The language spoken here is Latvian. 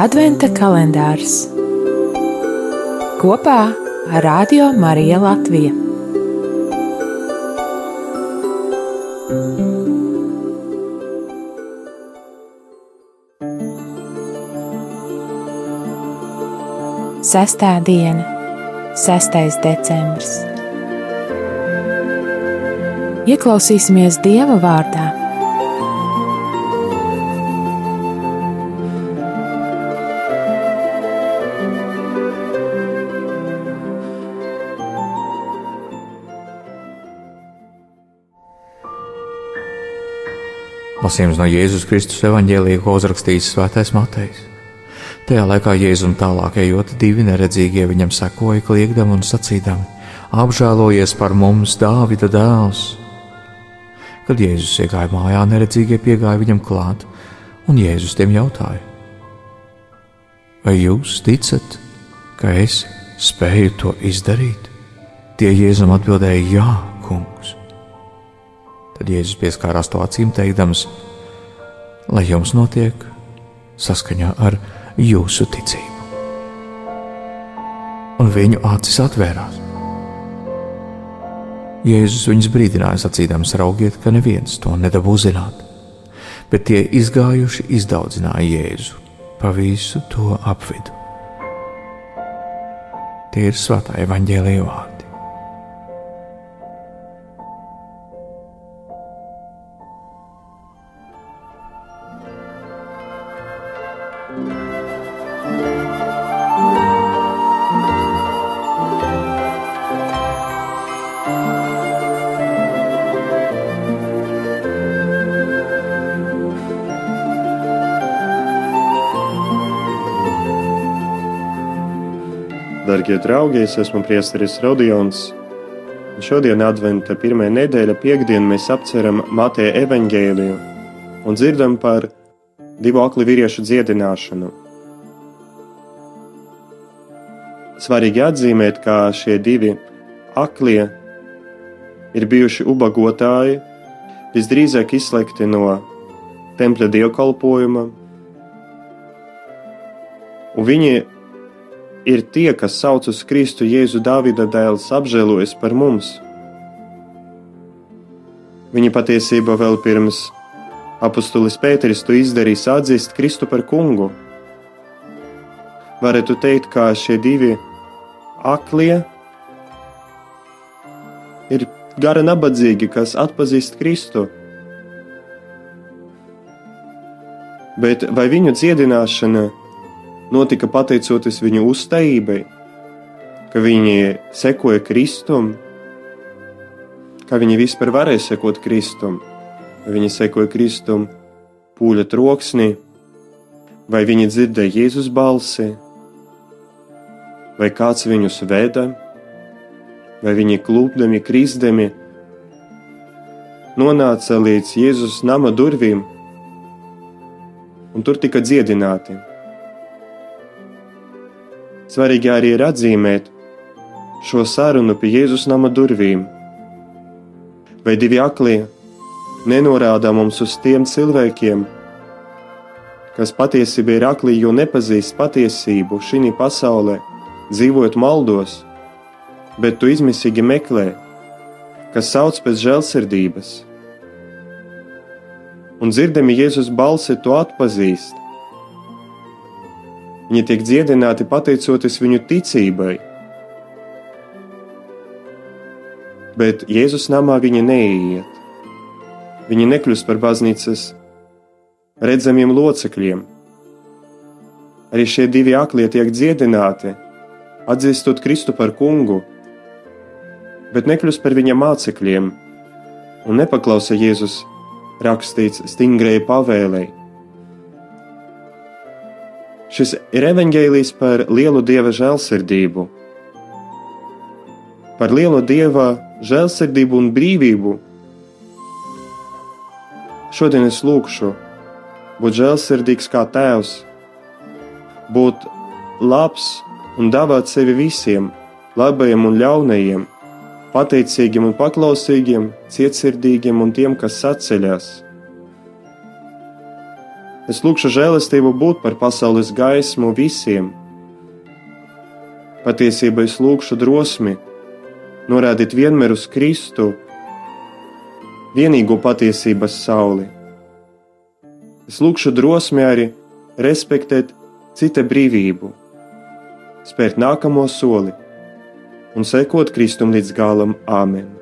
Adventa kalendārs kopā ar Radio Mariju Latviju. Sestā diena, 6. decembris. Ieklausīsimies Dieva vārdā Lasījums no Jēzus Kristus evanģēlīja, ko uzrakstījis Svētais Matejs. Tajā laikā Jēzum tālāk ejot, divi neredzīgie viņam sekoja, kliegdami un sacīdami: Apžēlojies par mums, Dāvida dēls! Kad Jēzus iegāja mājā, neredzīgie piegāja viņam klāt, un Jēzus tiem jautāja: Vai jūs ticat, ka es spēju to izdarīt? Tie Jēzum atbildēja: Jā, kungs! Tad Jēzus pieskārās to acīm, teikdams, lai jums notiek saskaņā ar jūsu ticību. Un viņu acis atvērās. Jēzus viņus brīdināja, sacīdams, raugiet, ka neviens to nedabū zināt, bet tie izgājuši izdaudzināja Jēzu pa visu to apvidu. Tie ir svētā evaņģēlīja vārdi. Darbie draugi, es esmu Priesteris Rodions. Šodien, Adventa pirmā nedēļa, piekdienā, mēs apceram Mateja evaņģēliju un dzirdam par divu akli vīriešu dziedināšanu. Svarīgi atzīmēt, ka šie divi aklie ir bijuši ubagotāji, visdrīzāk izslēgti no tempļa dievkalpojuma, un viņi ir tie, kas sauc uz Kristu Jēzu Dāvida dēls, apžēlojas par mums. Viņa patiesībā vēl pirms apustulis Pēteris to izdarīs atzīst Kristu par kungu. Varētu teikt, ka šie divi aklie ir gara nabadzīgi, kas atpazīst Kristu. Bet vai viņu dziedināšana notika pateicoties viņu uzstājībai, ka viņi sekoja Kristum, kā viņi vispār varēja sekot Kristum, viņi sekoja Kristum pūļa troksnī, vai viņi dzirdēja Jēzus balsi, vai kāds viņus veda, vai viņi klūpdami, kristdami, nonāca līdz Jēzus nama durvīm, un tur tika dziedināti. Svarīgi arī ir atzīmēt šo sarunu pie Jēzus nama durvīm. Vai divi aklie nenorāda mums uz tiem cilvēkiem, kas patiesībā ir akli, jo nepazīst patiesību šī pasaulē, dzīvojot maldos, bet tu izmisīgi meklē, kas sauc pēc žēlsirdības. Un dzirdami Jēzus balsi to atpazīst, Viņi tiek dziedināti pateicoties viņu ticībai. Bet Jēzus namā viņi neiet. Viņi nekļūst par baznīcas redzamiem locekļiem. Arī šie divi aklie tiek dziedināti, atzīstot Kristu par kungu, bet nekļūst par viņa mācekļiem un nepaklausa Jēzus rakstīts stingrai pavēlēji Šis ir evaņģēlijs par lielu dieva žēlsirdību, par lielu dieva žēlsirdību un brīvību. Šodien es lūkšu būt žēlsirdīgs kā tēvs, būt labs un dāvāt sevi visiem, labajiem un ļaunajiem, pateicīgiem un paklausīgiem, cietsirdīgiem un tiem, kas atceļas. Es lūgšu žēlastību būt par pasaules gaismu visiem. Patiesībā es lūgšu drosmi, norādīt vienmēr uz Kristu, vienīgo patiesības sauli. Es lūgšu drosmi arī respektēt cita brīvību, spērt nākamo soli un sekot Kristum līdz galam Āmen.